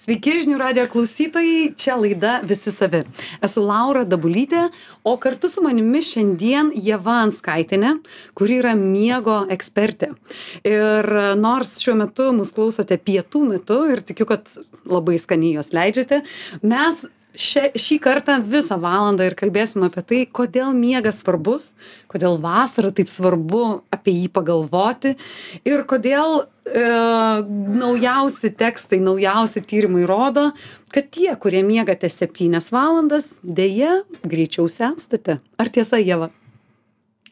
Sveiki, žinių radio klausytojai, čia laida Visi savi. Esu Laura Dabulytė, o kartu su manimi šiandien Jeva Anskaitinė, kuri yra miego ekspertė. Ir nors šiuo metu mus klausote pietų metu ir tikiu, kad labai skaniai jos leidžiate, mes šia, šį kartą visą valandą ir kalbėsim apie tai, kodėl miegas svarbus, kodėl vasara taip svarbu apie jį pagalvoti ir kodėl e, naujausi tekstai, naujausi tyrimai rodo, kad tie, kurie miegate septynias valandas, dėja greičiau senstate. Ar tiesa, Jeva?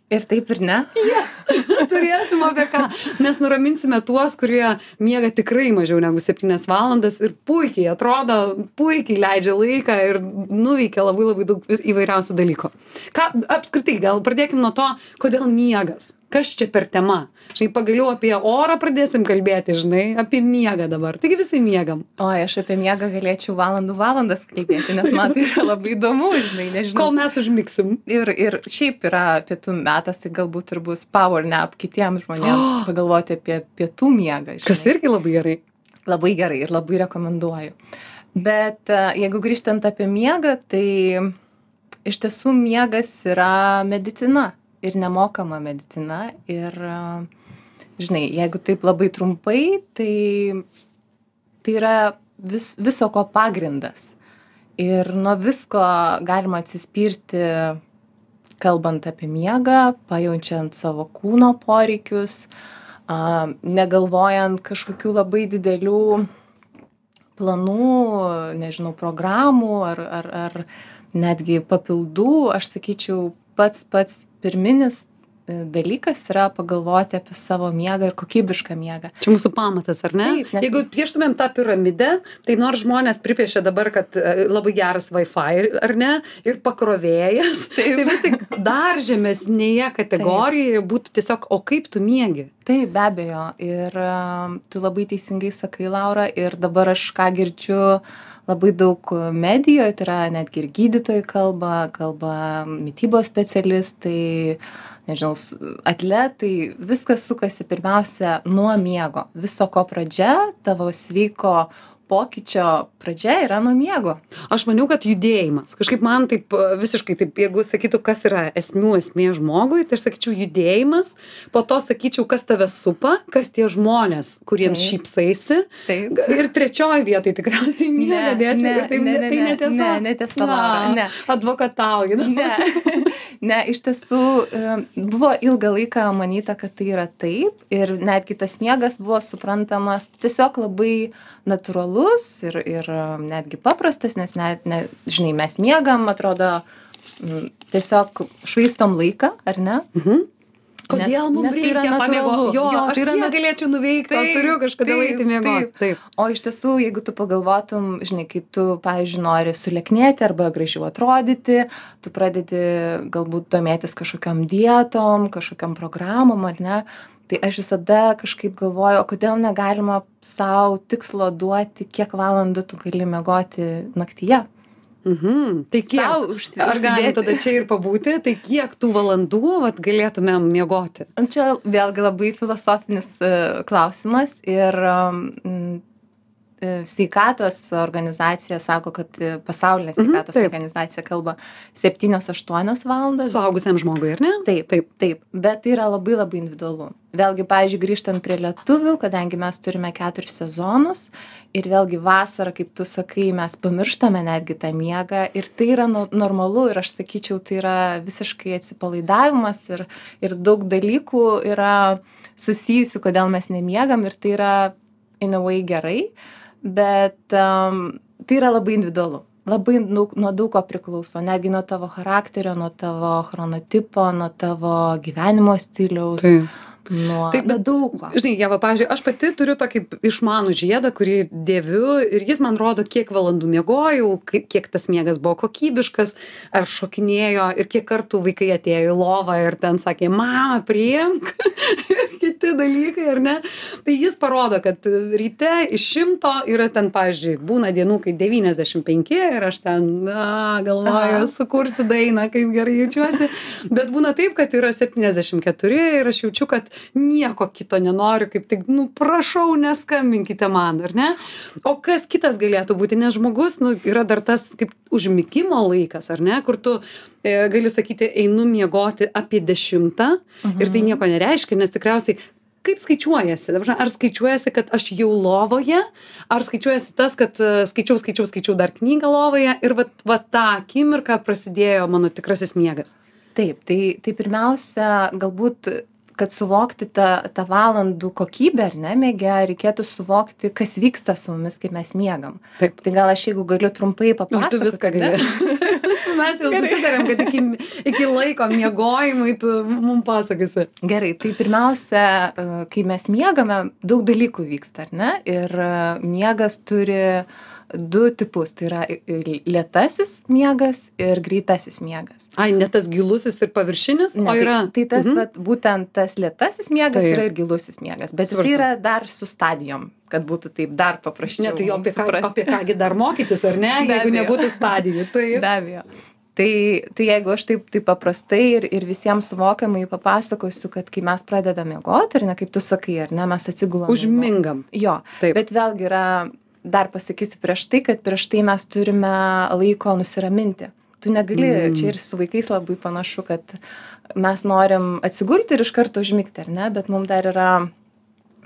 Ir taip ir ne. Yes. Turėsim apie ką. Mes nuraminsime tuos, kurie miega tikrai mažiau negu 7 valandas ir puikiai atrodo, puikiai leidžia laiką ir nuveikia labai labai daug įvairiausių dalykų. Ką apskritai, gal pradėkime nuo to, kodėl miegas kas čia per tema? Žinai pagaliau apie orą pradėsim kalbėti žinai apie miegą dabar. Taigi visi miegam. Oi aš apie miegą galėčiau valandų valandas kalbėti nes man tai yra labai įdomu žinai nežinau. Kol mes užmigsim. Ir ir šiaip yra pietų metas tai galbūt ir bus power nap kitiems žmonėms oh. pagalvoti apie pietų miegą žinai. kas irgi labai gerai. Labai gerai ir labai rekomenduoju. Bet e, jeigu grįžtant apie miegą tai iš tiesų miegas yra medicina ir nemokama medicina ir žinai jeigu taip labai trumpai tai tai yra vis viso ko pagrindas. Ir nuo visko galima atsispirti kalbant apie miegą pajaučiant savo kūno poreikius negalvojant kažkokių labai didelių planų nežinau programų ar ar ar netgi papildų. Aš sakyčiau pats pats pirminis e, dalykas yra pagalvoti apie savo miegą ir kokybišką miegą. Čia mūsų pamatas, ar ne? Taip, nes... Jeigu pieštumėm tą piramidę, tai nors žmonės pripiešia dabar, kad e, labai geras Wi-Fi, ar ne, ir pakrovėjas, Taip. tai vis tik dar žemesnėje kategorijoje Taip. būtų tiesiog, o kaip tu miegi? Taip, be abejo. Ir uh, tu labai teisingai sakai, Laura, ir dabar aš ką girdžiu labai daug medijoj tai yra netgi ir gydytojai kalba kalba mitybos specialistai nežinau atletai viskas sukasi pirmiausia nuo miego. Viso ko pradžia tavo sveiko pokyčio pradžia yra nuo miego. Aš maniau kad judėjimas. Kažkaip man taip visiškai taip jeigu sakytų kas yra esmių esmė žmogui tai aš sakyčiau judėjimas. Po to sakyčiau kas tave supa kas tie žmonės kuriems šypsaisi. Taip. Ir trečioj vietoj tikriausiai miegą dėčiau ir taip ne, ne, tai netiesa. ne, netiesa Laura, ne. advokatauju ne. Ne iš tiesų buvo ilgą laiką manyta kad tai yra taip. Ir netgi tas miegas buvo suprantamas tiesiog labai natūralus ir ir netgi paprastas nes net ne žinai mes miegam atrodo m, tiesiog švaistom laiką ar ne mhm. Kodėl nes, mums nes tai yra natūralu? Jo, jo aš tai yra negalėčiau nuveikti, taip, turiu kažkada eiti miegoti. Taip. taip. O iš tiesų, jeigu tu pagalvotum, žinai, kai tu, pavyzdžiui, nori suleknėti arba gražiau atrodyti, tu pradedi galbūt domėtis kažkokiam dietom, kažkokiam programom, ar ne, tai aš visada kažkaip galvoju o kodėl negalima sau tikslo duoti kiek valandų tu gali miegoti naktyje Mhm. Tai kiek? Sau užsi, ar galim tada čia ir pabūti, tai kiek tų valandų vat, galėtumėm miegoti? Čia vėlgi labai filosofinis uh, klausimas ir E, sveikatos organizacija sako, kad e, pasaulinė mhm, sveikatos mhm, organizacija kalba 7-8 valandas. Suaugusiam žmogui, ar ne? Taip, taip, taip. Bet tai yra labai labai individualu. Vėlgi, pavyzdžiui, grįžtant prie lietuvių, kadangi mes turime keturis sezonus ir vėlgi vasarą, kaip tu sakai, mes pamirštame netgi tą miegą ir tai yra normalu ir aš sakyčiau, tai yra visiškai atsipalaidavimas ir, ir daug dalykų yra susijusių, kodėl mes nemiegam ir tai yra in a way gerai. Uh, bet um, tai yra labai individualu. Labai daug nuo daug ko priklauso. Netgi nuo tavo charakterio nuo tavo chronotipo nuo tavo gyvenimo stiliaus. Taip nuo taip bet daug žinai ieva pavyzdžiui aš pati turiu tokį išmanų žiedą kurį dėviu ir jis man rodo kiek valandų miegojau kiek tas miegas buvo kokybiškas ar šokinėjo ir kiek kartų vaikai atėjo į lovą ir ten sakė mama priimk. Kiti dalykai ar ne? Tai jis parodo kad ryte iš šimto yra ten pavyzdžiui būna dienų kai devyniasdešim penki ir aš ten na galvoju sukursiu dainą kaip gerai jaučiuosi. Bet būna taip kad yra septyniasdešim keturi ir aš jaučiu kad nieko kito nenoriu kaip tik nu prašau neskambinkite man ar ne? O kas kitas galėtų būti nes žmogus nu yra dar tas kaip užmigimo laikas ar ne kur tu e, gali sakyti einu miegoti apie dešimtą ir tai nieko nereiškia nes tikriausiai kaip skaičiuojasi? Ar skaičiuojasi kad aš jau lovoje ar skaičiuojasi tas kad e, skaičiau skaičiau skaičiau dar knygą lovoje ir vat va tą akimirką prasidėjo mano tikrasis miegas? Taip tai tai pirmiausia galbūt kad suvokti tą tą valandų kokybę ar ne miege reikėtų suvokti kas vyksta su mumis kai mes miegam. Taip. tai gal aš jeigu galiu trumpai tu papasakot viską gali. Mes jau susitarėm kad iki iki laiko miegojimui tu mum pasakosi. Gerai tai pirmiausia e, kai mes miegame daug dalykų vyksta ar ne? Ir e, miegas turi du tipus tai yra lėtasis miegas ir greitasis miegas ai ne tas gilusis ir paviršinis Ne, o tai- yra tai tas Mhm. vat būtent tas lėtasis miegas Taip. yra ir gilusis miegas bet Supratau. yra dar su stadijom kad būtų taip dar paprasčiau ne tai apie ką apie ką gi dar mokytis ar ne Be jeigu abejo. nebūtų stadijų taip Be abejo. Tai, tai jeigu aš taip, taip paprastai ir, ir visiems suvokiamai papasakosiu, kad kai mes pradedame miegoti, ar ne, kaip tu sakai, ar ne, mes atsigulame. užmingam Jo, Taip. bet vėlgi yra, dar pasakysiu prieš tai, kad prieš tai mes turime laiko nusiraminti. Tu negali, Mm. čia ir su vaikais labai panašu, kad mes norim atsigulti ir iš karto užmigti, ar ne, bet mums dar yra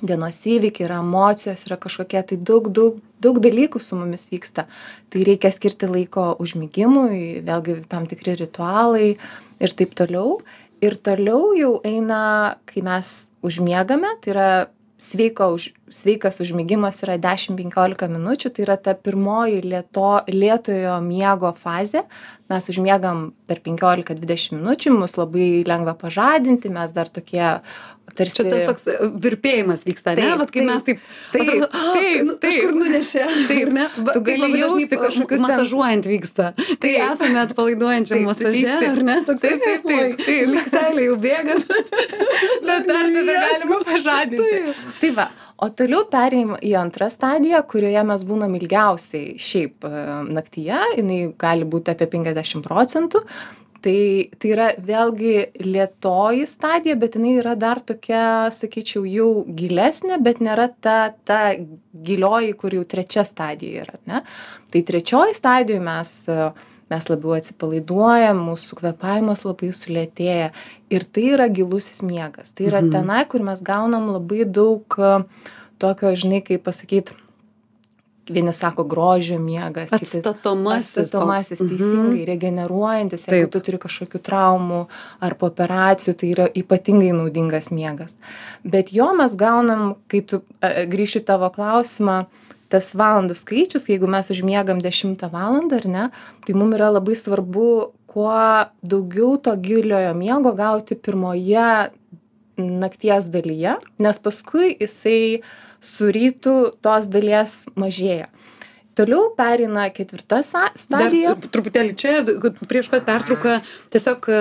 dienos įvykiai, yra emocijos, yra kažkokie tai daug, daug, daug dalykų su mumis vyksta. Tai reikia skirti laiko užmygimui, vėlgi tam tikri ritualai ir taip toliau. Ir toliau jau eina, kai mes užmiegame, tai yra sveiko už, sveikas užmigimas yra 10-15 minučių, tai yra ta pirmoji lėto, lėtojo miego fazė. Mes užmiegam per 15-20 minučių, mus labai lengva pažadinti, mes dar tokie tarsi... Čia tas toks e, virpėjimas vyksta, ne? Taip, Vat kai taip, mes taip, taip, atrodo, "Ah, taip, nu, taip. kažkur nunešė. Taip. ne? Va, Tu kaip gali jausti kažkokius masažuojant vyksta. Tai Taip. esame atpalaiduojančiam Taip, masaže, ar ne? Toks, Taip, taip, taip, taip. Likselė jau bėga. Bet dar tada galima pažadinti. Tai va, o toliau perėjim į antrą stadiją, kurioje mes būnam ilgiausiai šiaip e, naktyje, jinai gali būti apie 50 procentų. Tai, tai yra vėlgi lietoji stadija, bet jinai yra dar tokia, sakyčiau, jau gilesnė, bet nėra ta, ta gilioji, kur jau trečia stadija yra. Ne? Tai trečioji stadijoje mes mes labiau atsipalaiduojam, mūsų kvepavimas labai sulėtėja. Ir tai yra gilusis miegas. Tai yra Mhm. tenai, kur mes gaunam labai daug tokio, žinai, kaip pasakyti, vieni sako grožio miegas, Atstatomasis. atstatomasis. Mhm. teisingai, regeneruojantis, jeigu tu turi kažkokių traumų ar po operacijų, tai yra ypatingai naudingas miegas. Bet jo mes gaunam, kai tu e, grįši į tavo klausimą, tas valandų skaičius, jeigu mes užmiegam 10 valandą ar ne, tai mums yra labai svarbu, kuo daugiau to giliojo miego gauti pirmoje nakties dalyje, nes paskui jisai su rytu tos dalies mažėja. Toliau pereina ketvirta sa- Dar stadija. truputėlį čia, prieš pat pertrauką, tiesiog e,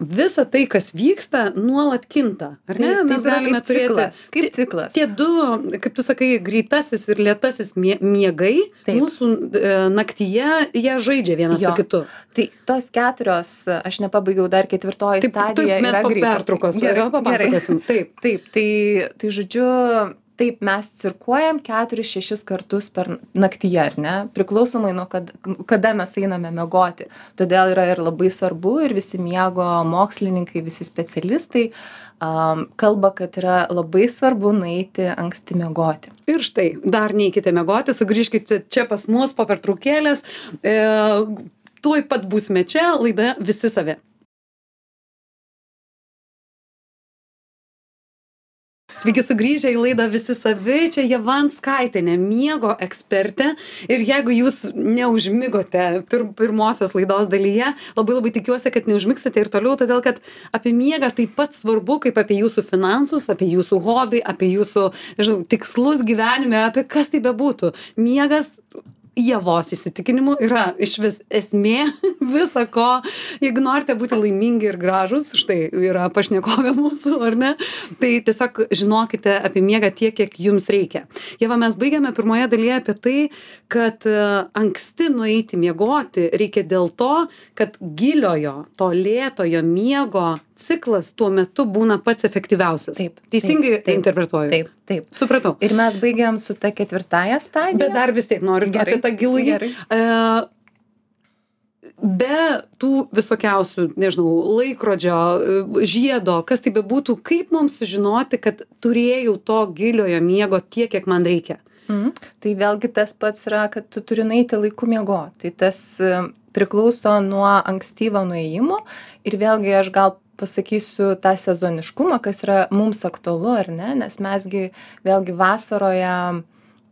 visa tai, kas vyksta, nuolat kinta. Ar ne? Taip, Mes taip yra galime kaip turėti ciklas, kaip ciklas. Tie du, kaip tu sakai, greitasis ir lėtasis mie miegai, Taip. mūsų e, naktyje jie žaidžia vienas Jo. su kitu. Tai tos keturios, aš nepabaigiau dar ketvirtoji Taip, taip stadija. mes yra po pertraukos Gerai, vėliau papasakosim. Taip. Taip, tai, tai žodžiu, taip mes cirkuojam 4-6 kartus per naktyje, ar ne? Priklausomai nuo kad, kada mes einame mėgoti. Todėl yra ir labai svarbu ir visi miego mokslininkai, visi specialistai um, kalba, kad yra labai svarbu nueiti anksti mėgoti. Ir štai, dar neikite mėgoti, sugrįžkite čia pas mus po pertraukėlės. E, tuoj pat būsime čia, laida visi savi. Sveiki sugrįžę į laidą Visi savi, čia Javan Skaitinė, miego ekspertė. Ir jeigu jūs neužmigote pir pirmosios laidos dalyje, labai labai tikiuosi, kad neužmigsite ir toliau, todėl kad apie miegą taip pat svarbu, kaip apie jūsų finansus, apie jūsų hobį, apie jūsų, nežinau, tikslus gyvenime, apie kas tai bebūtų. Miegas Jėvos įsitikinimu yra iš vis esmė visa ko. Jeigu norite būti laimingi ir gražus, štai yra pašnekovė mūsų, ar ne, tai tiesiog žinokite apie miegą tiek, kiek jums reikia. Jeva, mes baigiame pirmoje dalyje apie tai, kad e, anksti nueiti miegoti reikia dėl to, kad giliojo, to lėtojo miego ciklas tuo metu būna pats efektyviausias. Taip, Teisingai taip, taip, interpretuoju. Taip, taip. Supratau. Ir mes baigiam su ta ketvirtąją stadiją. Bet dar vis tiek noriu Gerai, apie tą gilųjį. Be tų visokiausių, nežinau, laikrodžio, e, žiedo, kas tai bebūtų, kaip mums sužinoti, kad turėjau to giliojo miego tiek, kiek man reikia? Mhm. Tai vėlgi tas pats yra, kad tu turi nueiti laiku miego. Tai tas e, priklauso nuo ankstyvo nuėjimo ir vėlgi aš gal pasakysiu tą sezoniškumą, kas yra mums aktualu ar ne, nes mesgi vėlgi vasaroje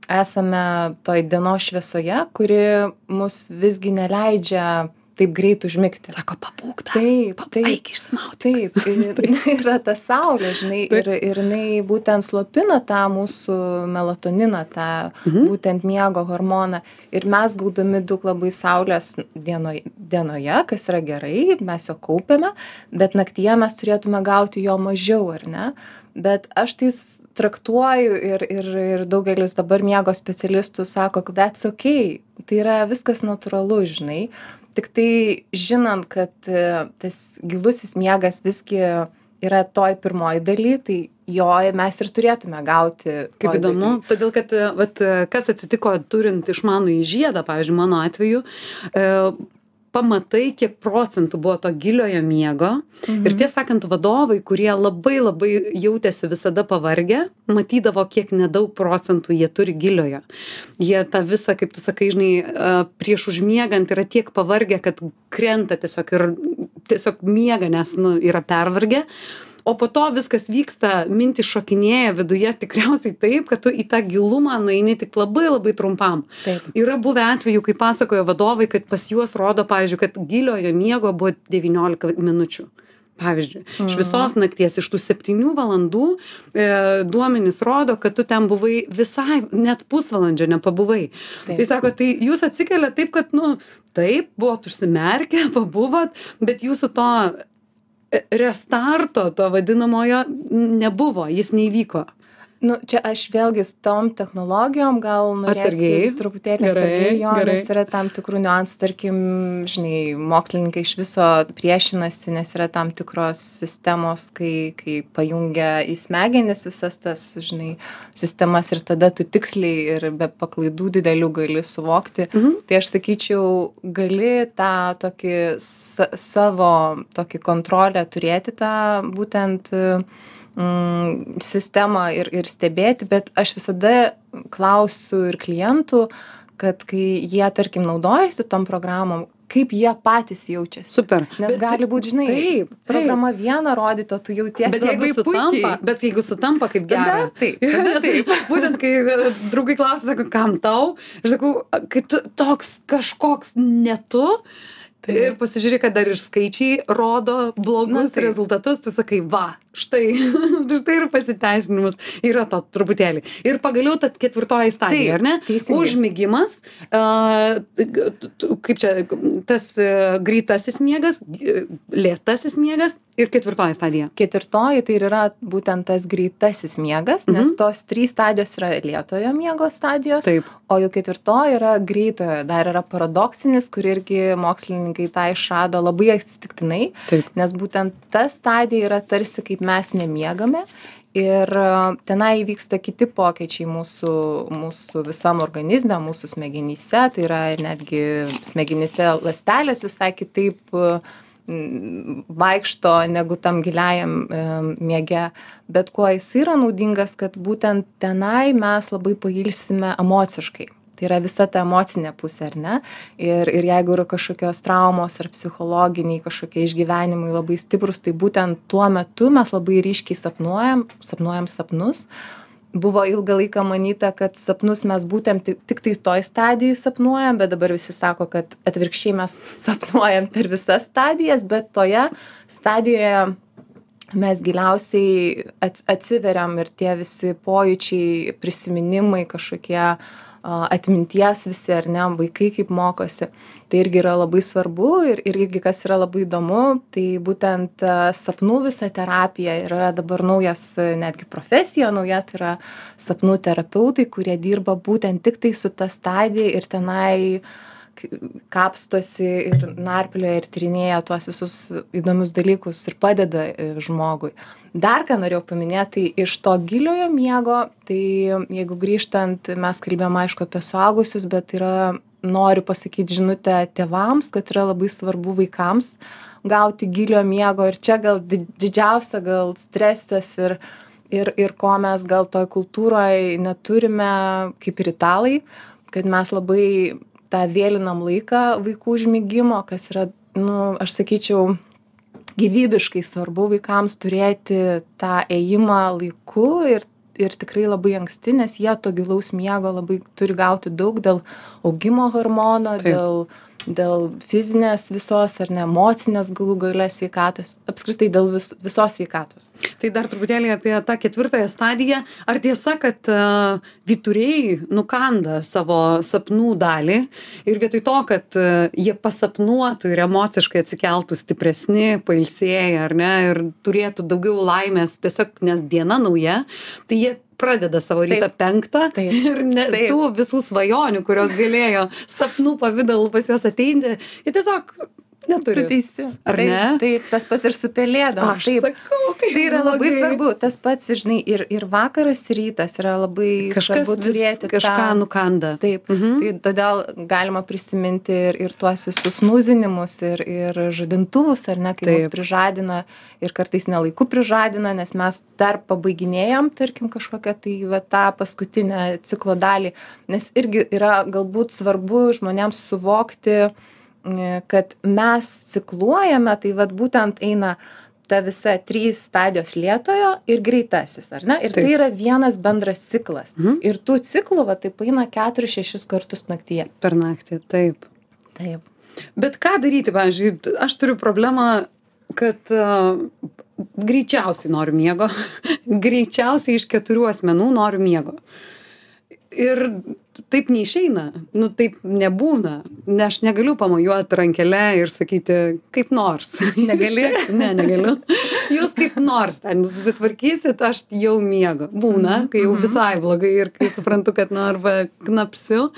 esame toj dienos šviesoje, kuri mus visgi neleidžia taip greit užmigti. Sako, pabūk dar. Taip, taip. Eik išsimauti. Taip, yra ta saulė, žinai, ir, ir jinai būtent slopina tą mūsų melatoniną, tą Mhm. būtent miego hormoną. Ir mes gaudami daug labai saulės dienoje, dienoje, kas yra gerai, mes jo kaupiame, bet naktyje mes turėtume gauti jo mažiau, ar ne? Bet aš tai traktuoju ir, ir, ir daugelis dabar miego specialistų sako, kad that's ok, tai yra viskas natūralu, žinai. Tik tai žinant, kad e, tas gilusis miegas visgi yra toj pirmoji daly, tai jo mes ir turėtume gauti. Kaip įdomu, todėl kad, e, vat, e, kas atsitiko turint išmanų į žiedą, pavyzdžiui, mano atveju, pamatai, kiek procentų buvo to giliojo miego. Mhm. Ir tiesą sakant, vadovai, kurie labai labai jautėsi visada pavargę, matydavo, kiek nedaug procentų jie turi giliojo. Jie tą visą, kaip tu sakai, žinai, prieš užmiegant yra tiek pavargę, kad krenta tiesiog ir tiesiog miega, nes nu, yra pervargę o po to viskas vyksta mintys šokinėja viduje tikriausiai taip kad tu į tą gilumą nueini tik labai labai trumpam Taip. yra buvę atvejų kai pasakojo vadovai kad pas juos rodo pavyzdžiui kad giliojo miego buvo devyniolika minučių pavyzdžiui iš visos nakties iš tų septynių valandų e, duomenys rodo kad tu ten buvai visai net pusvalandžio nepabuvai Taip. tai sako tai jūs atsikeliat taip kad nu taip buvot užsimerkę pabuvot bet jūsų to restarto to vadinamojo nebuvo jis neįvyko Nu, čia aš vėlgi su tom technologijom gal norėčiau truputėlį atsargiai jo, nes yra tam tikrų niuansų, tarkim, žinai, mokslininkai iš viso priešinasi, nes yra tam tikros sistemos, kai, kai pajungia į smegenis visas tas, žinai, sistemas ir tada tu tiksliai ir be paklaidų didelių gali suvokti. Mhm. Tai aš sakyčiau, gali tą tokį sa savo tokį kontrolę turėti, tą būtent mm, sistemą ir, ir stebėti, bet aš visada klausiu ir klientų, kad kai jie, tarkim, naudojasi tom programom, kaip jie patys jaučiasi. super Nes Bet- gali būti, žinai, taip, taip. programa viena rodyto, tu jautiesi bet jeigu labai sutampa puikiai. bet jeigu sutampa kaip Tada gera taip, Jo, tada taip. būtent kai e, draugai klausia sako kam tau aš sakau kai tu toks kažkoks ne tu Taip. ir pasižiūri kad dar ir skaičiai rodo blogus taip. rezultatus tu sakai va štai. Štai ir pasiteisinimas yra to truputėlį. Ir pagaliau ta ketvirtoji stadija Taip, ar ne? teisingai. t- kaip čia tas e, greitasis miegas g- lėtasis miegas ir ketvirtoji stadija. Ketvirtoji tai yra būtent tas greitasis miegas, nes Mhm. tos trys stadijos yra lėtojo miego stadijos, taip. o jau ketvirtoji yra greitojo, dar yra paradoksinis, kur irgi mokslininkai tą išrado labai atsitiktinai, taip. nes būtent ta stadija yra tarsi kaip mes nemiegame ir e, tenai įvyksta kiti pokyčiai mūsų, mūsų visam organizme, mūsų smegenyse, tai yra netgi smegenyse lastelės visai kitaip e, vaikšto negu tam giliajam e, miege. Bet kuo jis yra naudingas, kad būtent tenai mes labai pailsime emociškai. Tai yra visa ta emocinė pusė, ar ne? Ir, ir jeigu yra kažkokios traumos ar psichologiniai kažkokie išgyvenimai labai stiprus, tai būtent tuo metu mes labai ryškiai sapnuojam, sapnuojam sapnus. Buvo ilgą laiką manyta, kad sapnus mes būtent tik, tik tai toj stadijoj sapnuojam, bet dabar visi sako, kad atvirkščiai mes sapnuojam per visas stadijas, bet toje stadijoje mes giliausiai ats- atsiveriam ir tie visi pojūčiai, prisiminimai kažkokie atminties visi ar ne, vaikai kaip mokosi. Tai irgi yra labai svarbu ir, ir irgi kas yra labai įdomu, tai būtent sapnų visa terapija ir yra dabar naujas netgi profesija nauja, tai yra sapnų terapeutai, kurie dirba būtent tik tai su ta stadija ir tenai kapstosi ir narplioja ir tyrinėja tuos visus įdomius dalykus ir padeda e, žmogui. Dar ką norėjau paminėti, tai iš to giliojo miego, tai jeigu grįžtant, mes kalbėjome aišku apie suaugusius, bet yra, noriu pasakyti žinutę tėvams, kad yra labai svarbu vaikams gauti gilio miego ir čia gal didžiausia gal stresas ir, ir, ir ko mes gal toj kultūroje neturime, kaip ir italai, kad mes labai tą vėlinam laiką vaikų užmigimo, kas yra, nu, aš sakyčiau, gyvybiškai svarbu vaikams turėti tą ėjimą laiku ir, ir tikrai labai anksti, nes jie to gilaus miego labai turi gauti daug dėl augimo hormono, dėl dėl fizinės visos ar ne emocinės galų gale sveikatos apskritai dėl vis visos sveikatos. Tai dar truputėlį apie tą ketvirtąją stadiją. Ar tiesa kad uh, vyturiai nukanda savo sapnų dalį ir vietoj to kad uh, jie pasapnuotų ir emociškai atsikeltų stipresni pailsėję ar ne ir turėtų daugiau laimės tiesiog nes diena nauja tai jie pradeda savo rytą penktą ir ne tų visų svajonių kurios galėjo sapnų pavidalu pas juos ateiti. Jie tiesiog neturi. Tu teisi. Ar taip, ne? Taip, tas pats ir su pelėdom. Aš taip. Sakau, tai yra blogai. labai svarbu. Tas pats, žinai, ir, ir vakaras, ir rytas yra labai Kažkas svarbu turėti. Kažką tą... nukanda. Taip. Mhm. Tai todėl galima prisiminti ir, ir tuos visus nuzinimus, ir, ir žadintuvus, ar ne, kai taip. mus prižadina ir kartais nelaiku prižadina, nes mes dar pabaiginėjom, tarkim, kažkokią tai va, tą paskutinę ciklo dalį. Nes irgi yra galbūt svarbu žmonėms suvokti, kad mes cikluojame, tai vad būtent eina ta visa trys stadijos lėtojo ir greitasis, ar ne? Ir taip. tai yra vienas bendras ciklas. Mhm. Ir tų ciklų, va, taip eina 4-6 kartus naktyje. Per naktį, taip. Taip. Bet ką daryti, pavyzdžiui, aš turiu problemą, kad uh, greičiausiai noriu miego, greičiausiai iš keturių asmenų noriu miego. Ir taip neišeina. Nu taip nebūna. Ne aš negaliu pamojuot rankele ir sakyti kaip nors. Negali? ne negaliu. Jūs kaip nors ten susitvarkysit aš jau miegu. Būna kai jau mhm. visai blogai ir kai suprantu kad nu arba knapsiu.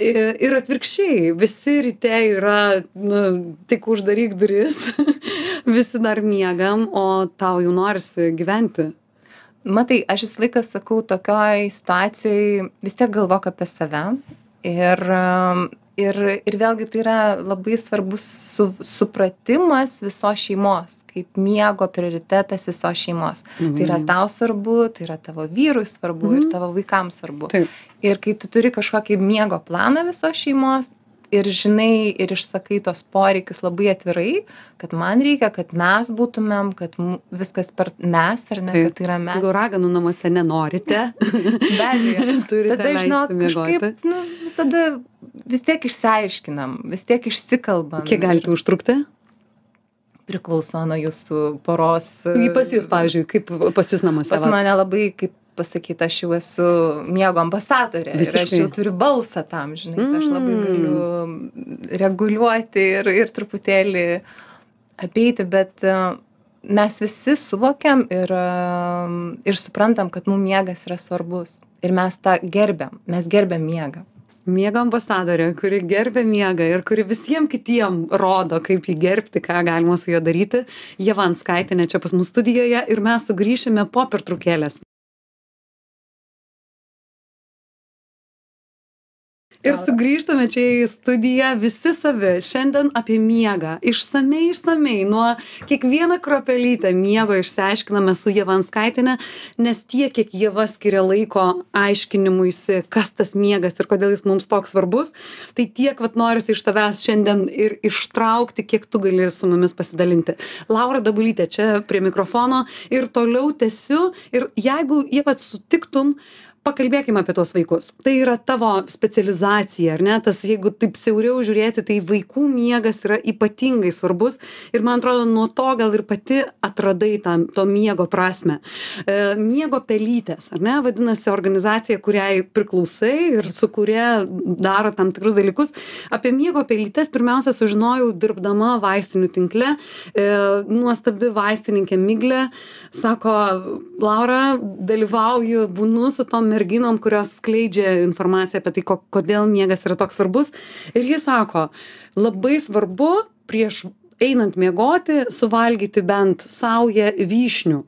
Ir atvirkščiai visi ryte yra nu tik uždaryk duris. Visi dar miegam o tau jau norisi gyventi matai aš visą laiką sakau tokioj situacijoj vis tiek galvok apie save ir ir ir vėlgi tai yra labai svarbus su supratimas visos šeimos kaip miego prioritetas visos šeimos mhm. tai yra mhm. tau svarbu tai yra tavo vyrui svarbu mhm. ir tavo vaikams svarbu ir kai tu turi kažkokį miego planą visos šeimos ir žinai ir išsakai tuos poreikius labai atvirai kad man reikia kad mes būtumėm kad viskas per mes ar ne kad tai yra mes. Jeigu raganų namuose nenorite be abejo. tada žinok kažkaip nu visada vis tiek išsiaiškinam vis tiek išsikalbam kiek gali tai užtrukti? Priklauso nuo jūsų poros pas jus pavyzdžiui kaip pas jus namuose pas mane labai kaip pasakyt aš jau esu miego ambasadorė ir aš jau turiu balsą tam žinai tai aš labai mm. galiu reguliuoti ir ir truputėlį apeiti bet e, mes visi suvokiam ir e, ir suprantam kad mum miegas yra svarbus ir mes tą gerbiam mes gerbiam miegą. Miego ambasadorė kuri gerbia miegą ir kuri visiem kitiem rodo kaip jį gerbti ką galima su juo daryti. Ieva anskaitienė čia pas mus studijoje ir mes sugrįšime po pertraukėlės ir sugrįžtame čia į studiją visi savi. Šiandien apie miegą. Išsamiai išsamiai nuo kiekvieną kruopelytę miego išsiaiškiname su ieva anskaitiene nes tiek kiek ieva skiria laiko aiškinimuisi kas tas miegas ir kodėl jis mums toks svarbus tai tiek vat norisi iš tavęs šiandien ir ištraukti kiek tu gali su mumis pasidalinti. Laura dabulytė čia prie mikrofono ir toliau tęsiu. Ir jeigu ieva sutiktum pakalbėkim apie tuos vaikus. Tai yra tavo specializacija ar ne? Tas jeigu taip siauriau žiūrėti tai vaikų miegas yra ypatingai svarbus ir man atrodo nuo to gal ir pati atradai tą to miego prasmę e, miego pelytės ar ne? Vadinasi organizacija kuriai priklausai ir su kuria daro tam tikrus dalykus. Apie miego pelytes pirmiausia sužinojau dirbdama vaistinių tinkle. E, nuostabi vaistininkė miglė sako laura dalyvauju būnu su tom merginom kurios skleidžia informaciją apie tai ko kodėl miegas yra toks svarbus. Ir ji sako labai svarbu prieš einant miegoti suvalgyti bent saują vyšnių.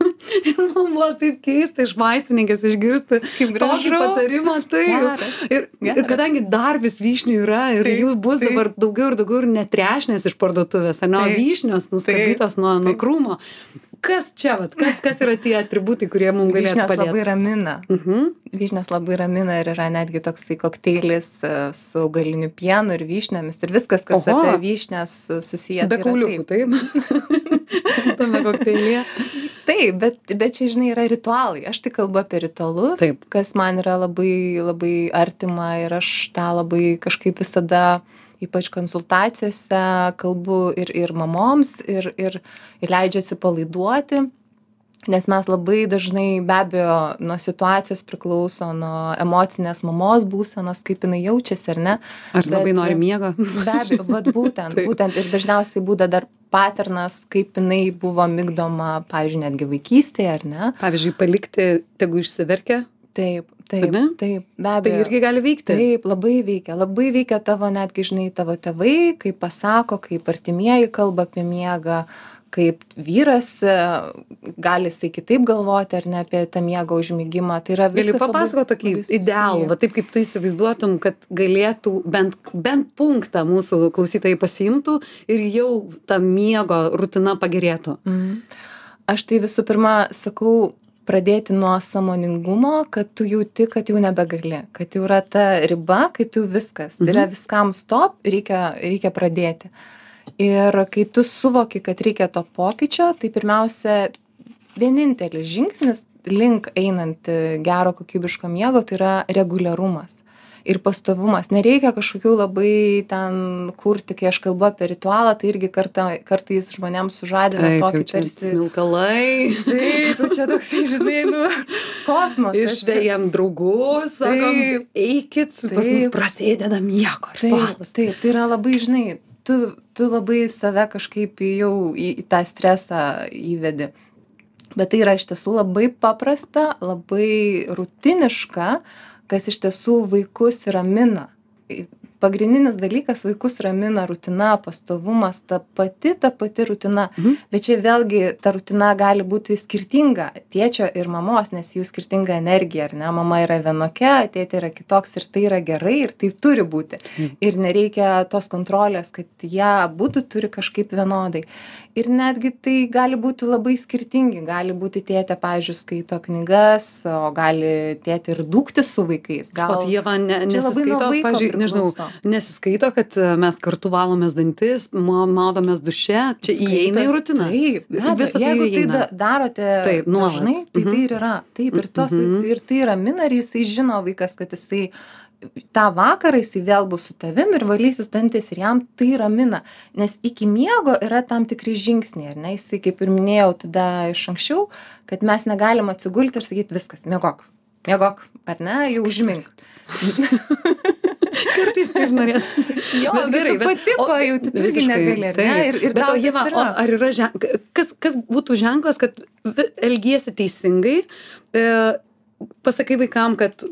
Ir man buvo taip keista iš vaistininkės išgirsti tokį patarimą taip. Ir ir kadangi dar vis vyšnių yra ir Taip, jų bus taip. dabar daugiau ir daugiau ir ne trešnės iš parduotuvės ar ne vyšnios nuskabdytos nuo nuo krūmo kas čia vat kas kas yra tie atributai kurie mum galėtų Vyšnios labai padėt ramina. mhm Vyšnios labai ramina ir yra netgi toksai kokteilis e, su galiniu pienu ir vyšniomis ir viskas, kas Oho. apie vyšnias susiję. be tai kauliukų taip. taip tame kokteilyje Taip, bet, bet čia, žinai, yra ritualai. Aš tik kalbu apie ritualus, Taip. kas man yra labai, labai artima ir aš tą labai kažkaip visada, ypač konsultacijose, kalbu ir, ir mamoms, ir, ir, ir leidžiuosi palaiduoti. Nes mes labai dažnai be abejo nuo situacijos priklauso, nuo emocinės mamos būsenos, kaip jinai jaučiasi, ar ne? ar labai Bet- nori miego Be abejo, vat būtent, būtent ir dažniausiai būda dar paternas, kaip jinai buvo migdoma, pavyzdžiui, netgi vaikystėje, ar ne? pavyzdžiui palikti tegu išsiverkia Taip, taip, taip, be tai abejo. irgi gali veikti Taip, labai veikia, labai veikia tavo netgi, žinai, tavo tėvai, kaip pasako, kaip artimieji kalba apie miegą, kaip vyras e, gali jisai kitaip galvoti ar ne apie tą miego užmigimą. Tai yra Gali papasakot tokį idealų, va taip kaip tu įsivaizduotum, kad galėtų bent, bent punktą mūsų klausytojai pasiimtų ir jau ta miego rutina pagerėtų. Mhm. Aš tai visų pirma sakau, pradėti nuo samoningumo, kad tu jauti, kad jau nebegali, kad jau yra ta riba, kai tu viskas, tai yra Mhm. viskam stop, reikia, reikia pradėti. Ir kai tu suvoki, kad reikia to pokyčio, tai pirmiausia, vienintelis žingsnis link einant gero kokybiško miego, tai yra reguliarumas. Ir pastovumas. Nereikia kažkokių labai ten kurti, kai aš kalbu apie ritualą, tai irgi kartą, kartais žmonėms sužadina tokį tarsi... smilkalai. Taip, jau čia toksai, žinai, nu, kosmosas. Išvėjam draugus, sakom, eikit, pas mus prasideda miego ritualas. taip, tai yra labai, žinai, tu, tu labai save kažkaip jau į, į tą stresą įvedi. Bet tai yra iš tiesų labai paprasta, labai rutiniška, kas iš tiesų vaikus ramina. Pagrindinis dalykas vaikus ramina rutina, pastovumas, ta pati, ta pati rutina. Mhm. Bet čia vėlgi ta rutina gali būti skirtinga tėčio ir mamos, nes jų skirtinga energija, ar ne? Mama yra vienokia, tėtė yra kitoks ir tai yra gerai ir tai turi būti. Mhm. Ir nereikia tos kontrolės, kad jie būtų turi kažkaip vienodai. Ir netgi tai gali būti labai skirtingi. Gali būti tėtė, pavyzdžiui, skaito knygas, o gali tėtė ir dūkti su vaikais. Gal... O tai jie man ne, nesiskaito, pavyzdžiui, nežinau. Nesiskaito, kad e, mes kartu valomės dantis, ma- maudomės duše, čia įeina į rutiną. Taip, Visa tai jeigu tai da, darote Taip, dažnai, tai Mhm. tai ir yra. Taip, ir, tos, Mhm. ir tai ramina, ir jisai žino vaikas, kad jisai tą vakarą jisai vėl bus su tavim ir valysis dantis ir jam tai ramina. Nes iki miego yra tam tikri žingsniai, ar ne? Jisai, kaip ir minėjau tada iš anksčiau, kad mes negalim atsigulti ir sakyti viskas, miegok. Miegok, ar ne, jau užmink. Kartais taip norėtų. Jo, Bet gerai, bet- pati pajauti, tu visiškai, negali, ne? taip. Ir, ir Bet o, tas Ieva, o yra. ar yra ženklas, kas, kas būtų ženklas, kad elgiesi teisingai, e, pasakai vaikam, kad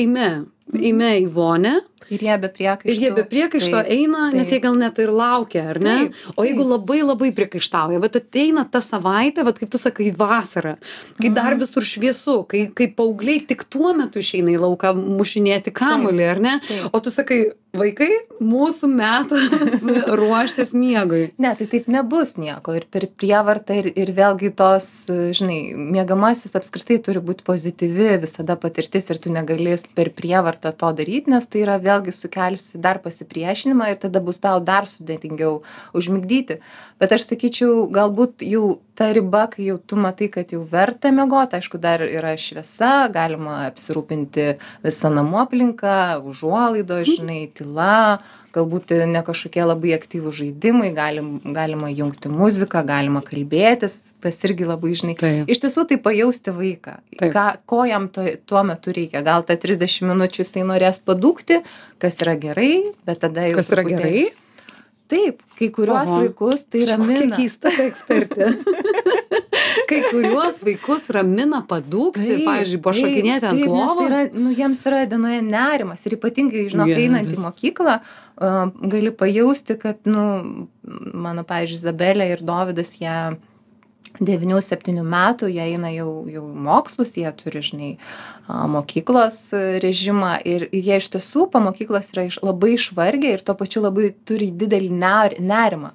eime, eime į vonę Ir jie be priekaištų. ir jie be priekaišto Taip, eina, nes taip. jie gal net ir laukia, ar ne? Taip, O jeigu taip. labai labai priekaištauja, bet ateina ta savaitė, bet kaip tu sakai, vasara, kai dar Mhm. visur šviesu, kai, kai paaugliai tik tuo metu išeina į lauką mušinėti kamulį, ar ne? Taip. O tu sakai, vaikai, mūsų metas ruoštis miegui. Ne, tai taip nebus nieko. Ir per prievartą, ir, ir vėlgi tos, žinai, miegamasis apskritai turi būti pozityvi visada patirtis ir tu negali per prievartą to daryti, nes tai yra vėlgi sukelsi dar pasipriešinimą ir tada bus tau dar sudėtingiau užmigdyti. Bet aš sakyčiau, galbūt jau ta riba, kai jau tu matai, kad jau verta miegoti, aišku, dar yra šviesa, galima apsirūpinti visą namų aplinką, užuolaido, žinai, tyla, galbūt ne kažkokie labai aktyvūs žaidimai, galim, galima jungti muziką, galima kalbėtis, tas irgi labai, žinai, iš tiesų tai pajausti vaiką, ką, ko jam to, tuo metu reikia. Gal tą 30 minučių jisai norės padūkti, kas yra gerai, bet tada jau... Kas yra gerai? Taip, kai kuriuos Oho. vaikus tai Čia ramina. keista ta ekspertė. kai kuriuos vaikus ramina padūkti, pavyzdžiui, pašokinėti ant lovos. Tai yra, nu, jiems yra dienoje nerimas ir ypatingai, žinok, Geras. einant į mokyklą, uh, gali pajausti, kad, nu, mano, pavyzdžiui, Izabelė ir Dovydas, jie 9-7 metų, jie eina jau, jau į mokslus, jie turi, žinai, a, mokyklos e, režimą ir, ir jie iš tiesų po mokyklos yra iš, labai išvargę ir tuo pačiu labai turi didelį ner, nerimą.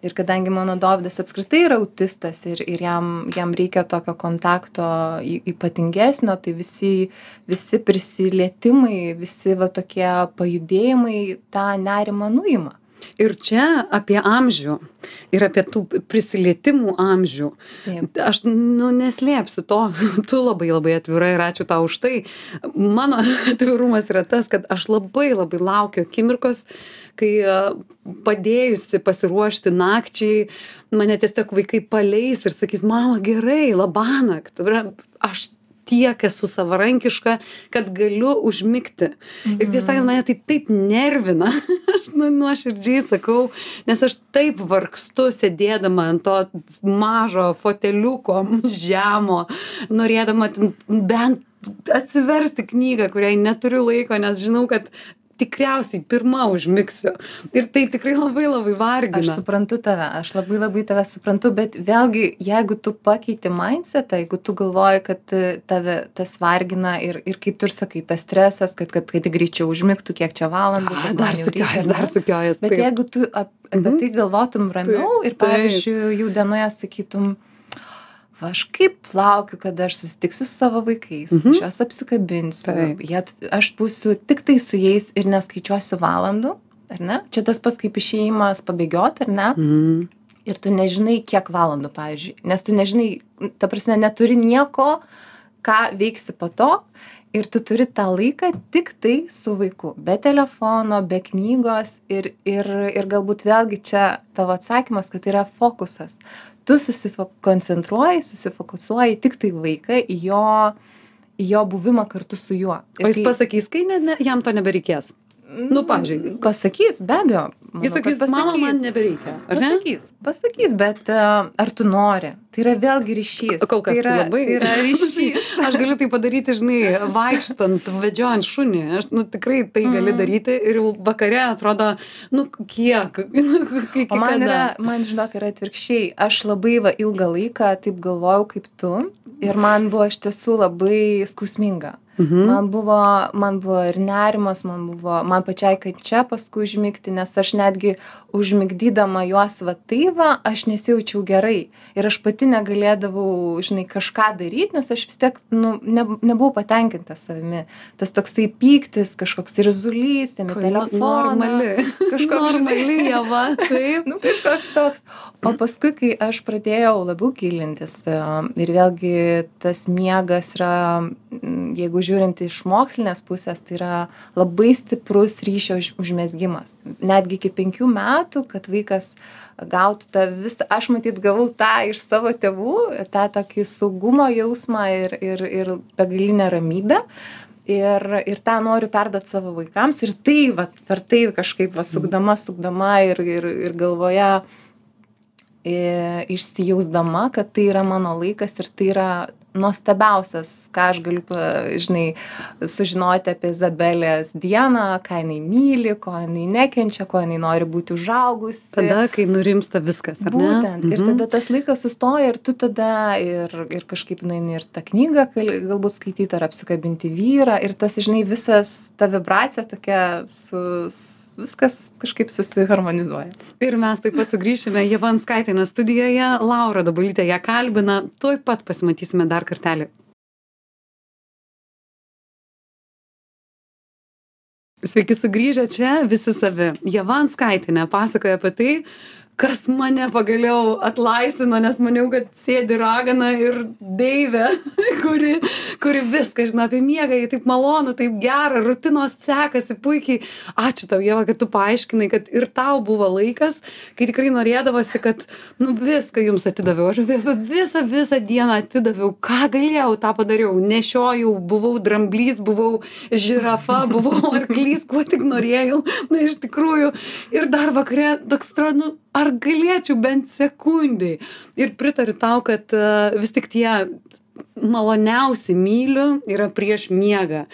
Ir kadangi mano Dovydas apskritai yra autistas ir, ir jam, jam reikia tokio kontakto ypatingesnio, tai visi, visi prisilietimai, visi va tokie pajudėjimai tą nerimą nuima. Ir čia apie amžių ir apie tų prisilietimų amžių. Taip. Aš, nu, neslėpsiu to, tu labai labai atvira ir ačiū tau už tai. Mano atvirumas yra tas, kad aš labai labai laukiu akimirkos, kai a, padėjusi pasiruošti nakčiai, mane tiesiog vaikai paleis ir sakys, mama gerai, labanakt. Aš tiek esu savarankiška, kad galiu užmigti. Mhm. Ir tiesą sakant, mane tai taip nervina, aš nu, nuoširdžiai sakau, nes aš taip vargstu sėdėdama ant to mažo foteliuko žemo, norėdama bent atsiversti knygą, kuriai neturiu laiko, nes žinau, kad tikriausiai pirma užmigsiu. Ir tai tikrai labai labai Aš vargina. suprantu tave, aš labai labai tave suprantu, bet vėlgi, jeigu tu pakeiti mindsetą, jeigu tu galvoji, kad e, tave tas vargina ir, ir kaip tu ir sakai, tas stresas, kad, kad, kad greičiau užmigtų, kiek čia valandų. A, dar sukiojas, ar dar sukiojas. Bet taip. jeigu tu ap, apie Mhm. tai galvotum ramiau ir, taip. pavyzdžiui, jau dienoje sakytum, va, aš kaip laukiu, kada aš susitiksiu su savo vaikais, Mhm. aš juos apsikabinsiu, jie, aš būsiu tik tai su jais ir neskaičiuosiu valandų, ar ne? Čia tas pats kaip išėjimas pabėgioti, ar ne? Mm. Ir tu nežinai, kiek valandų, pavyzdžiui, nes tu nežinai, ta prasme, neturi nieko, ką veiksi po to. Ir tu turi tą laiką tik tai su vaiku, be telefono, be knygos ir, ir, ir galbūt vėlgi čia tavo atsakymas, kad tai yra fokusas. Tu susikoncentruoji, susifokusuoji tik tai vaiką į jo, į jo buvimą kartu su juo. O jis kai- pasakys, kai ne, ne, jam to nebereikės. Nu, pavyzdžiui. Pasakys, be abejo. Manau, Jis sakys, mama, man nebereikia. Ar ne? Pasakys, pasakys, bet uh, ar tu nori? Tai yra vėlgi ryšys. Kol kas tai yra, tai labai. Tai yra ryšys. Aš galiu tai padaryti, žinai, vaikštant, vedžiojant šunį. Aš, nu, tikrai tai gali Mhm. daryti ir jau vakare atrodo, nu, kiek. Iki O man kada? yra, man žinok, yra atvirkščiai. Aš labai va, ilgą laiką taip galvojau kaip tu ir man buvo iš tiesų labai skausminga. Mhm. Man buvo, man buvo ir nerimas, man buvo, man pačiai, kad čia paskui užmigti, nes aš netgi užmigdydama juos va tai va, aš nesijaučiau gerai. Ir aš pati negalėdavau, žinai, kažką daryti, nes aš vis tiek, nu, ne, nebuvau patenkinta savimi. Tas toksai pyktis, kažkoks irzulys, ten į Ko- telefoną. Normali. Kažkoks, Normali, java. Taip. nu, kažkoks toks. O paskui, kai aš pradėjau labiau gilintis e, ir vėlgi tas miegas yra, jeigu žiūrint iš mokslinės pusės, tai yra labai stiprus ryšio už- užmezgimas. Netgi iki penkių metų, kad vaikas gautų tą visą, aš matyt gavau tą iš savo tėvų, tą tokį saugumo jausmą ir, ir, ir begalinę ramybę. Ir, ir tą noriu perduoti savo vaikams. Ir tai, va, per tai kažkaip, va, sukdama, sukdama ir, ir, ir galvoje e, išsijausdama, kad tai yra mano laikas ir tai yra nuostabiausias, ką aš galiu, žinai, sužinoti apie Izabelės dieną, ką jinai myli, ko jinai nekenčia, ko jinai nori būti užaugusi. Tada, kai nurimsta viskas. Būtent. Ir Mhm. tada tas laikas sustoja ir tu tada ir, ir kažkaip nueini ir tą knygą gal- galbūt skaityti ar apsikabinti vyrą. Ir tas, žinai, visas ta vibracija tokia su... s- Viskas kažkaip susiharmonizuoja. Ir mes taip pat sugrįšime Javanskaitinė studijoje, Laura Dabulytė ją kalbina, tuoj pat pasimatysime dar kartelį. Sveiki sugrįžę čia, visi savi. Javanskaitinė pasakoja apie tai, kas mane pagaliau atlaisvino, nes maniau, kad sėdi ragana ir deivė, kuri, kuri viską žino apie miegą, jai taip malonu, taip gera, rutinos sekasi puikiai. Ačiū tau, Jeva, kad tu paaiškinai, kad ir tau buvo laikas, kai tikrai norėdavosi, kad nu, viską jums atidaviau. Aš vi- visą, visą dieną atidaviau, ką galėjau, tą padariau. Nešiojau, buvau dramblys, buvau žirafa, buvau arklys, kuo tik norėjau. Na, iš tikrųjų. Ir dar vakare toks atrodo, nu, ar galėčiau bent sekundei. Ir pritariu tau kad a, vis tik tie maloniausi myliu yra prieš miegą.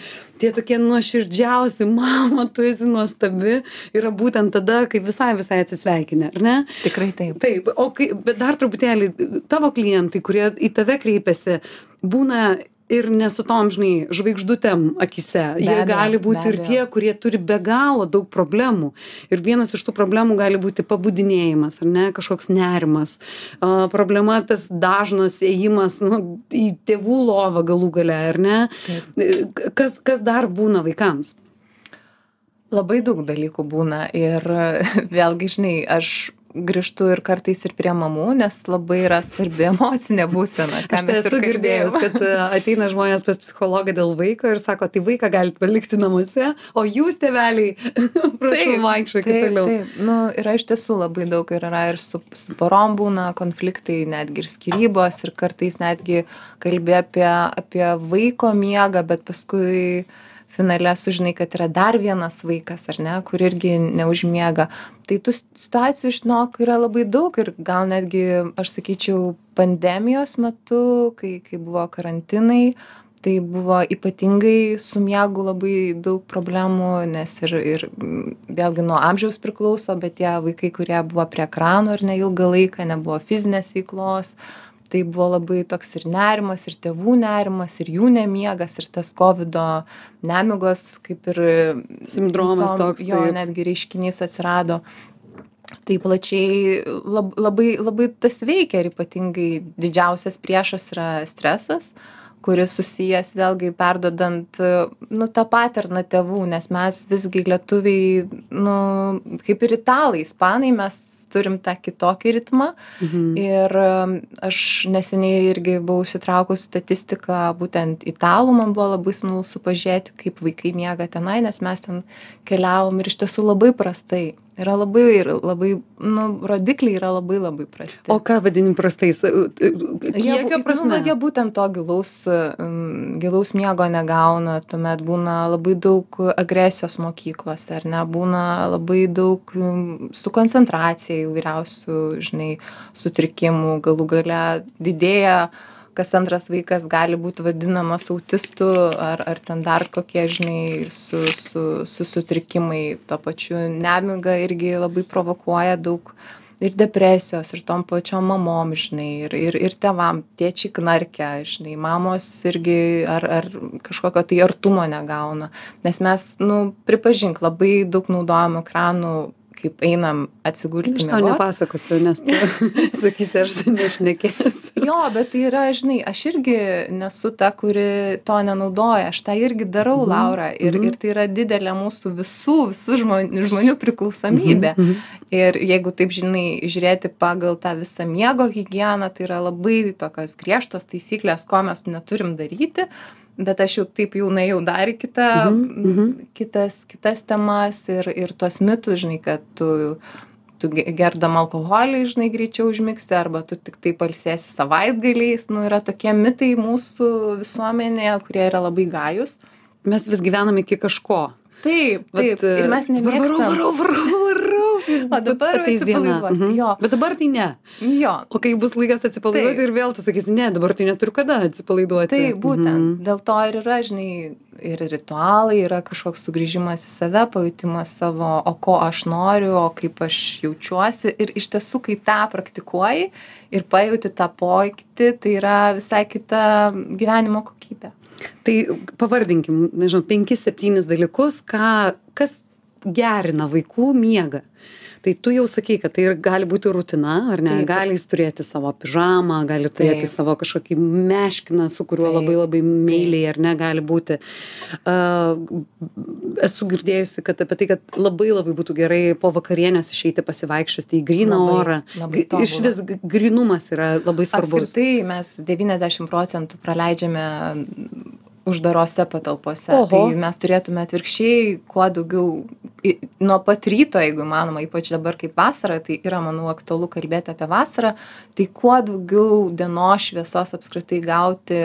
Tie tokie nuoširdžiausi mama tu esi nuostabi yra būtent tada kai visai visai atsisveikini ar ne? Tikrai taip. taip o kai bet dar truputėlį tavo klientai kurie į tave kreipiasi būna ir ne su tom žinai žvaigždutėm akyse jie abejo, gali būti ir tie kurie turi be galo daug problemų. Ir vienas iš tų problemų gali būti pabudinėjimas ar ne kažkoks nerimas. A, problema tas dažnas ėjimas nu, į tėvų lovą galų gale ar ne? Taip. kas kas dar būna vaikams? Labai daug dalykų būna ir vėlgi, žinai, aš grįžtu ir kartais ir prie mamų, nes labai yra svarbi emocinė būsena. Aš tai esu kalbėjom. kad e, ateina žmonės pas psichologą dėl vaiko ir sako, tai vaiką galite palikti namuose, o jūs tėveliai, prašau, Taip, vaikščiokit Taip, toliau. taip, nu, yra iš tiesų labai daug ir yra ir su, su porom būna konfliktai, netgi ir skirybos ir kartais netgi kalbė apie, apie vaiko miegą, bet paskui finale sužinai, kad yra dar vienas vaikas, ar ne, kur irgi neužmiega. Tai tų situacijų, žinok, yra labai daug ir gal netgi, aš sakyčiau, pandemijos metu, kai, kai buvo karantinai, tai buvo ypatingai su miegu labai daug problemų, nes ir, ir mm, vėlgi nuo amžiaus priklauso, bet tie vaikai, kurie buvo prie ekranų ir neilgą laiką, nebuvo fizinės veiklos, tai buvo labai toks ir nerimas, ir tėvų nerimas, ir jų nemiegas, ir tas COVID nemigos, kaip ir Sindromas toks, Jo, netgi reiškinys atsirado. Tai plačiai lab, labai, labai tas veikia ir ypatingai didžiausias priešas yra stresas, kuris susijęs vėlgi perdodant nu, tą patterną tėvų, nes mes visgi lietuviai, nu, kaip ir italai, ispanai, mes turim tą kitokį ritmą. Mhm. Ir um, aš neseniai irgi buvau įsitraukus statistiką, būtent italų man buvo labai smalsu pažiūrėti, kaip vaikai miega tenai, nes mes ten keliavom ir iš tiesų labai prastai. Yra labai, ir labai, nu, rodikliai yra labai labai prasti. O ką vadini prastais? Kiekio bu- prasme? Nu, jie būtent to gilaus, um, gilaus miego negauna, tuomet būna labai daug agresijos mokyklose, ar ne, būna labai daug um, su koncentracija įvairiausių, žinai, sutrikimų, galų gale didėja kas antras vaikas gali būti vadinamas autistu ar, ar ten dar kokie, žinai, su, su, su sutrikimai. Tuo pačiu nemiga irgi labai provokuoja daug ir depresijos, ir tom pačiom mamom, žinai, ir, ir, ir tevam, tėčiai knarkia, žinai, mamos irgi ar, ar kažkokio tai artumo negauna. Nes mes, nu, pripažink, labai daug naudojam ekranų, kaip einam atsigulti. Aš tau nepasakosiu, nes tu sakysi, aš nešnekėsiu. Jo, bet tai yra, žinai, aš irgi nesu ta, kuri to nenaudoja, aš tą irgi darau, Mhm, Laura, ir, mhm. ir tai yra didelė mūsų visų, visų žmonių, žmonių priklausomybė. Mhm, mhm. Ir jeigu taip, žinai, žiūrėti pagal tą visą miego higieną, tai yra labai tokios griežtos taisyklės, ko mes neturim daryti. Bet aš jau taip jau nuėjau dar į kitą, Mhm, mhm. kitas, kitas temas ir, ir tuos mitus, žinai, kad tu, tu ge- gerdama alkoholį, žinai, greičiau užmigsi, arba tu tik tai palsėsi savaitgaliais. Nu, yra tokie mitai mūsų visuomenėje, kurie yra labai gajus. Mes vis gyvename iki kažko. Taip, taip. Vat, ir mes nemėgstam. Varau, varau, varau. O dabar atsipalaiduosi, Mhm. jo. Bet dabar tai ne. Jo, O kai bus laikas atsipalaiduoti Taip. ir vėl tu sakysi, ne, dabar tai neturiu kada atsipalaiduoti. tai būtent. Mhm. Dėl to ir yra, žinai, ir ritualai, yra kažkoks sugrįžimas į save, pajutimas savo, o ko aš noriu, o kaip aš jaučiuosi. Ir iš tiesų, kai tą praktikuoji ir pajauti tą pokytį, tai yra visai kita gyvenimo kokybė. Tai pavardinkim, nežinau, penkis, septynis dalykus, ką, kas gerina vaikų miegą. Tai tu jau sakai, kad tai ir gali būti rutina, ar ne? Taip. Gali jis turėti savo pižamą, gali turėti Taip. savo kažkokį meškiną, su kuriuo Taip. labai labai meiliai, ar ne, gali būti. Uh, esu girdėjusi, kad apie tai, kad labai labai būtų gerai po vakarienės išeiti pasivaikščioti į gryną Labai, orą. labai G- Iš vis grynumas yra labai svarbus. Apskritai mes 90 procentų praleidžiame uždarose patalpose. Oho. Tai mes turėtume atvirkščiai kuo daugiau nuo pat ryto, jeigu įmanoma, ypač dabar kaip vasara, tai yra, manau, aktualu kalbėti apie vasarą, tai kuo daugiau dienos šviesos apskritai gauti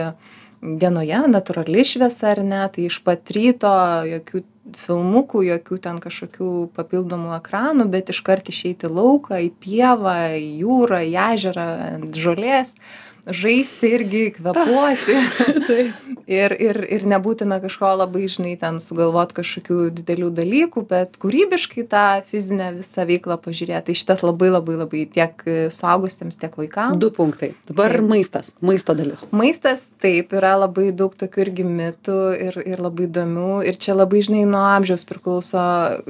dienoje, natūrali šviesa ar ne, tai iš pat ryto jokių filmukų jokių ten kažkokių papildomų ekranų bet iškart išeit į lauką į pievą į jūrą į ežerą ant žolės žaisti irgi kvėpuoti. Ir ir ir nebūtina kažko labai žinai ten sugalvot kažkokių didelių dalykų bet kūrybiškai tą fizinę visą veiklą pažiūrėt. Tai šitas labai labai labai tiek suaugusiems tiek vaikams. Du punktai. Dabar Taip. maistas. Maisto dalis. Maistas taip yra labai daug tokių irgi mitų ir ir labai įdomių. Ir čia labai žinai nuo amžiaus priklauso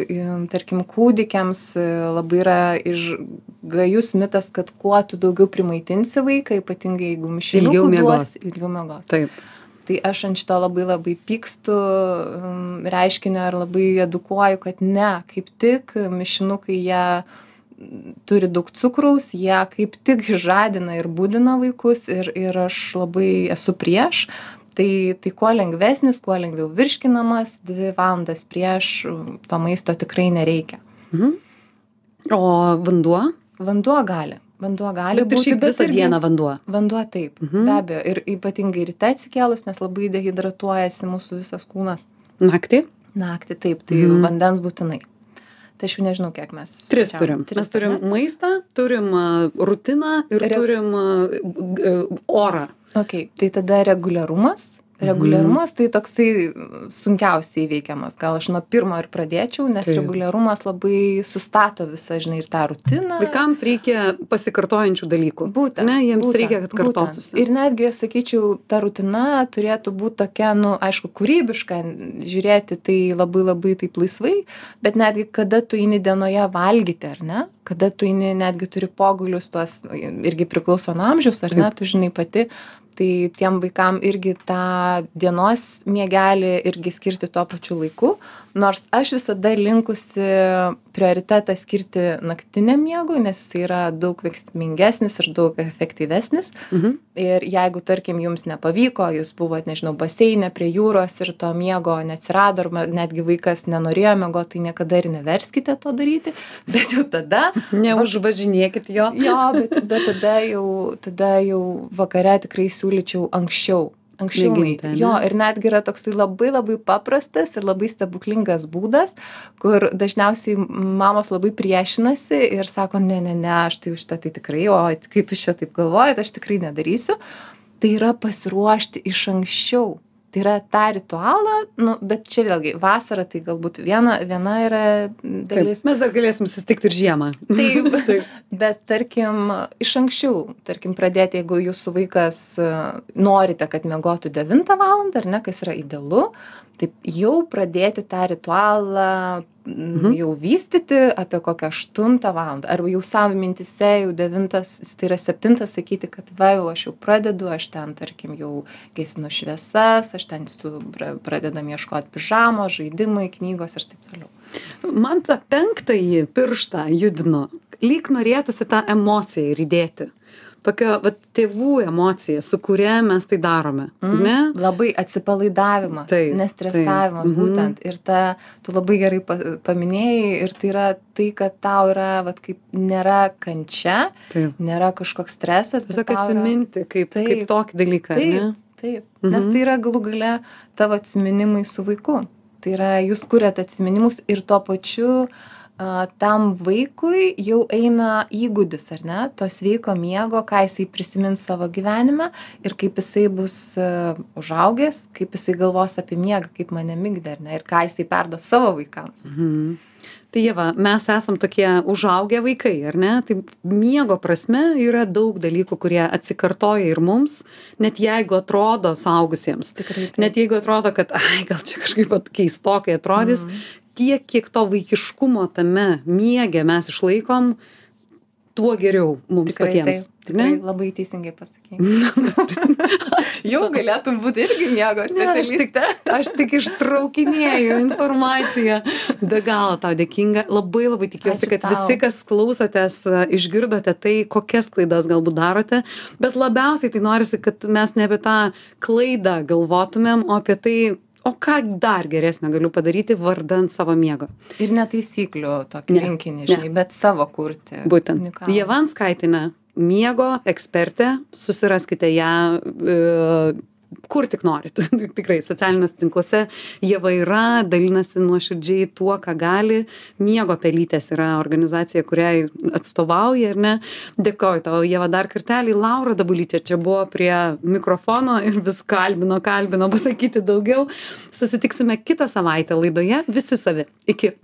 im, tarkim kūdikiams e, labai yra iš gajus mitas kad kuo tu daugiau primaitinsi vaiką ypatingai jeigu Ilgiau mišinukų duosi ilgiau miegos taip. Tai aš ant šito labai labai pykstu um, reiškinio ir labai edukuoju kad ne kaip tik mišinukai jie mm, turi daug cukraus jie kaip tik žadina ir budina vaikus ir ir aš labai esu prieš. Tai tai kuo lengvesnis kuo lengviau virškinamas dvi valandas prieš um, to maisto tikrai nereikia. Mhm. o vanduo? Vanduo gali vanduo gali bet būti bet visą irgi- dieną vanduo vanduo taip Mhm. be abejo ir ypatingai ryte atsikėlus nes labai dehidratuojasi mūsų visas kūnas naktį naktį taip tai Mhm. vandens būtinai tai aš jau nežinau kiek mes tris skaičiavom. turim Tris, mes turim ne? maistą turim rutiną ir Re- turim orą okei tai tada reguliarumas. Reguliarumas tai toksai mm, sunkiausiai įveikiamas gal aš nuo pirmo ir pradėčiau nes reguliarumas labai sustato visą žinai ir tą rutiną vaikams reikia pasikartojančių dalykų Būtent. ne jiems būtent, reikia kad kartotųsi Ir netgi, sakyčiau, ta rutina turėtų būti tokia, nu, aišku, kūrybiška, žiūrėti tai labai labai taip laisvai, bet netgi kada tu eini dienoje valgyti, ar ne? Kada tu eini, netgi turi pogulius, tuos irgi priklauso nuo amžiaus, ar ne? Tu žinai pati. Tai tiem vaikam irgi tą dienos miegelį irgi skirti tuo pačiu laiku. Nors aš visada linkusi prioritetą skirti naktiniam miegui, nes jis yra daug veiksmingesnis ir daug efektyvesnis mhm. ir jeigu tarkim jums nepavyko jūs buvot nežinau baseine prie jūros ir to miego neatsirado arba netgi vaikas nenorėjo miegot tai niekada ir neverskite to daryti bet jau tada neužvažinėkit jo jo bet bet tada jau tada jau vakare tikrai siūlyčiau anksčiau. Anksčiau nueiti. jo ir netgi yra toksai labai labai paprastas ir labai stebuklingas būdas kur dažniausiai mamos labai priešinasi ir sako ne ne ne aš tai už šitą tai tikrai o kaip jūs čia taip galvojat aš tikrai nedarysiu. Tai yra pasiruošti iš anksčiau tai yra tą ritualą nu bet čia vėlgi vasarą tai galbūt viena viena yra dalis mes dar galėsim susitikti ir žiemą Taip. Taip. bet tarkim iš anksčiau tarkim pradėti jeigu jūsų vaikas e, norite kad miegotų devintą valandą ar ne kas yra idealu taip jau pradėti tą ritualą Mhm. jau vystyti apie kokią aštuntą valandą. Arba jau savo mintyse jau devintas tai yra septintas sakyti kad va jau aš jau pradedu aš ten tarkim jau gesinu šviesas aš ten su pra- pradedam ieškot pižamos žaidimai knygos ir taip toliau. Man tą penktąjį pirštą judino. Lyg norėtųsi tą emociją ir įdėti tokia vat tėvų emocija su kuria mes tai darome Mm. ne Labai atsipalaidavimas, Taip, nestresavimas taip, mhm. būtent. Ir ta, tu labai gerai pa- paminėjai, ir tai yra tai, kad tau yra, vat, kaip nėra kančia, taip nėra kažkoks stresas. tiesiog tau yra- atsiminti kaip Taip. kaip tokį dalyką ar ne Taip, taip. Nes Mhm. tai yra galų gale tavo atsiminimai su vaiku. Tai yra, jūs kuriat atsiminimus ir tuo pačiu a, tam vaikui jau eina įgūdis, ar ne, to sveiko miego, ką jisai prisimins savo gyvenime ir kaip jisai bus a, užaugęs, kaip jisai galvos apie miegą, kaip mane mygdė, ar ne, ir ką jisai perdo savo vaikams. Mhm. Tai Jeva, mes esam tokie užaugę vaikai, ar ne? Tai miego prasme yra daug dalykų, kurie atsikartoja ir mums, net jeigu atrodo suaugusiems. Tikrai. taip. Net jeigu atrodo, kad, ai, gal čia kažkaip keistokai atrodys, Mhm. Tiek, kiek to vaikiškumo tame miege mes išlaikom, tuo geriau mums Tikrai patiems. taip. Taip, ne? Tikrai labai teisingai pasakėjai. Jau galėtum būti irgi miego Ne, aš tik, specialistė. aš tik ištraukinėju informaciją. Be galo tau dėkinga. Labai labai tikiuosi, Ačiū kad tau. visi, kas klausotės, išgirdote tai, kokias klaidas galbūt darote. Bet labiausiai tai norisi, kad mes ne apie tą klaidą galvotumėm, o apie tai, o ką dar geresnio galiu padaryti vardant savo miego. Ir netaisyklių tokį Ne, rinkinį, ne. žinai, bet savo kurti. Būtent. Unikalų. Jevanskaitinė, miego ekspertė, susiraskite ją. Kur tik norit. Tikrai socialiniuose tinkluose ieva yra dalinasi nuoširdžiai tuo ką gali. Miego pelytės yra organizacija kuriai atstovauja ar ne? Dėkoju tau ieva dar kartelį. Laura dabulytė čia buvo prie mikrofono ir vis kalbino kalbino pasakyti daugiau. Susitiksime kitą savaitę laidoje. Visi savi. Iki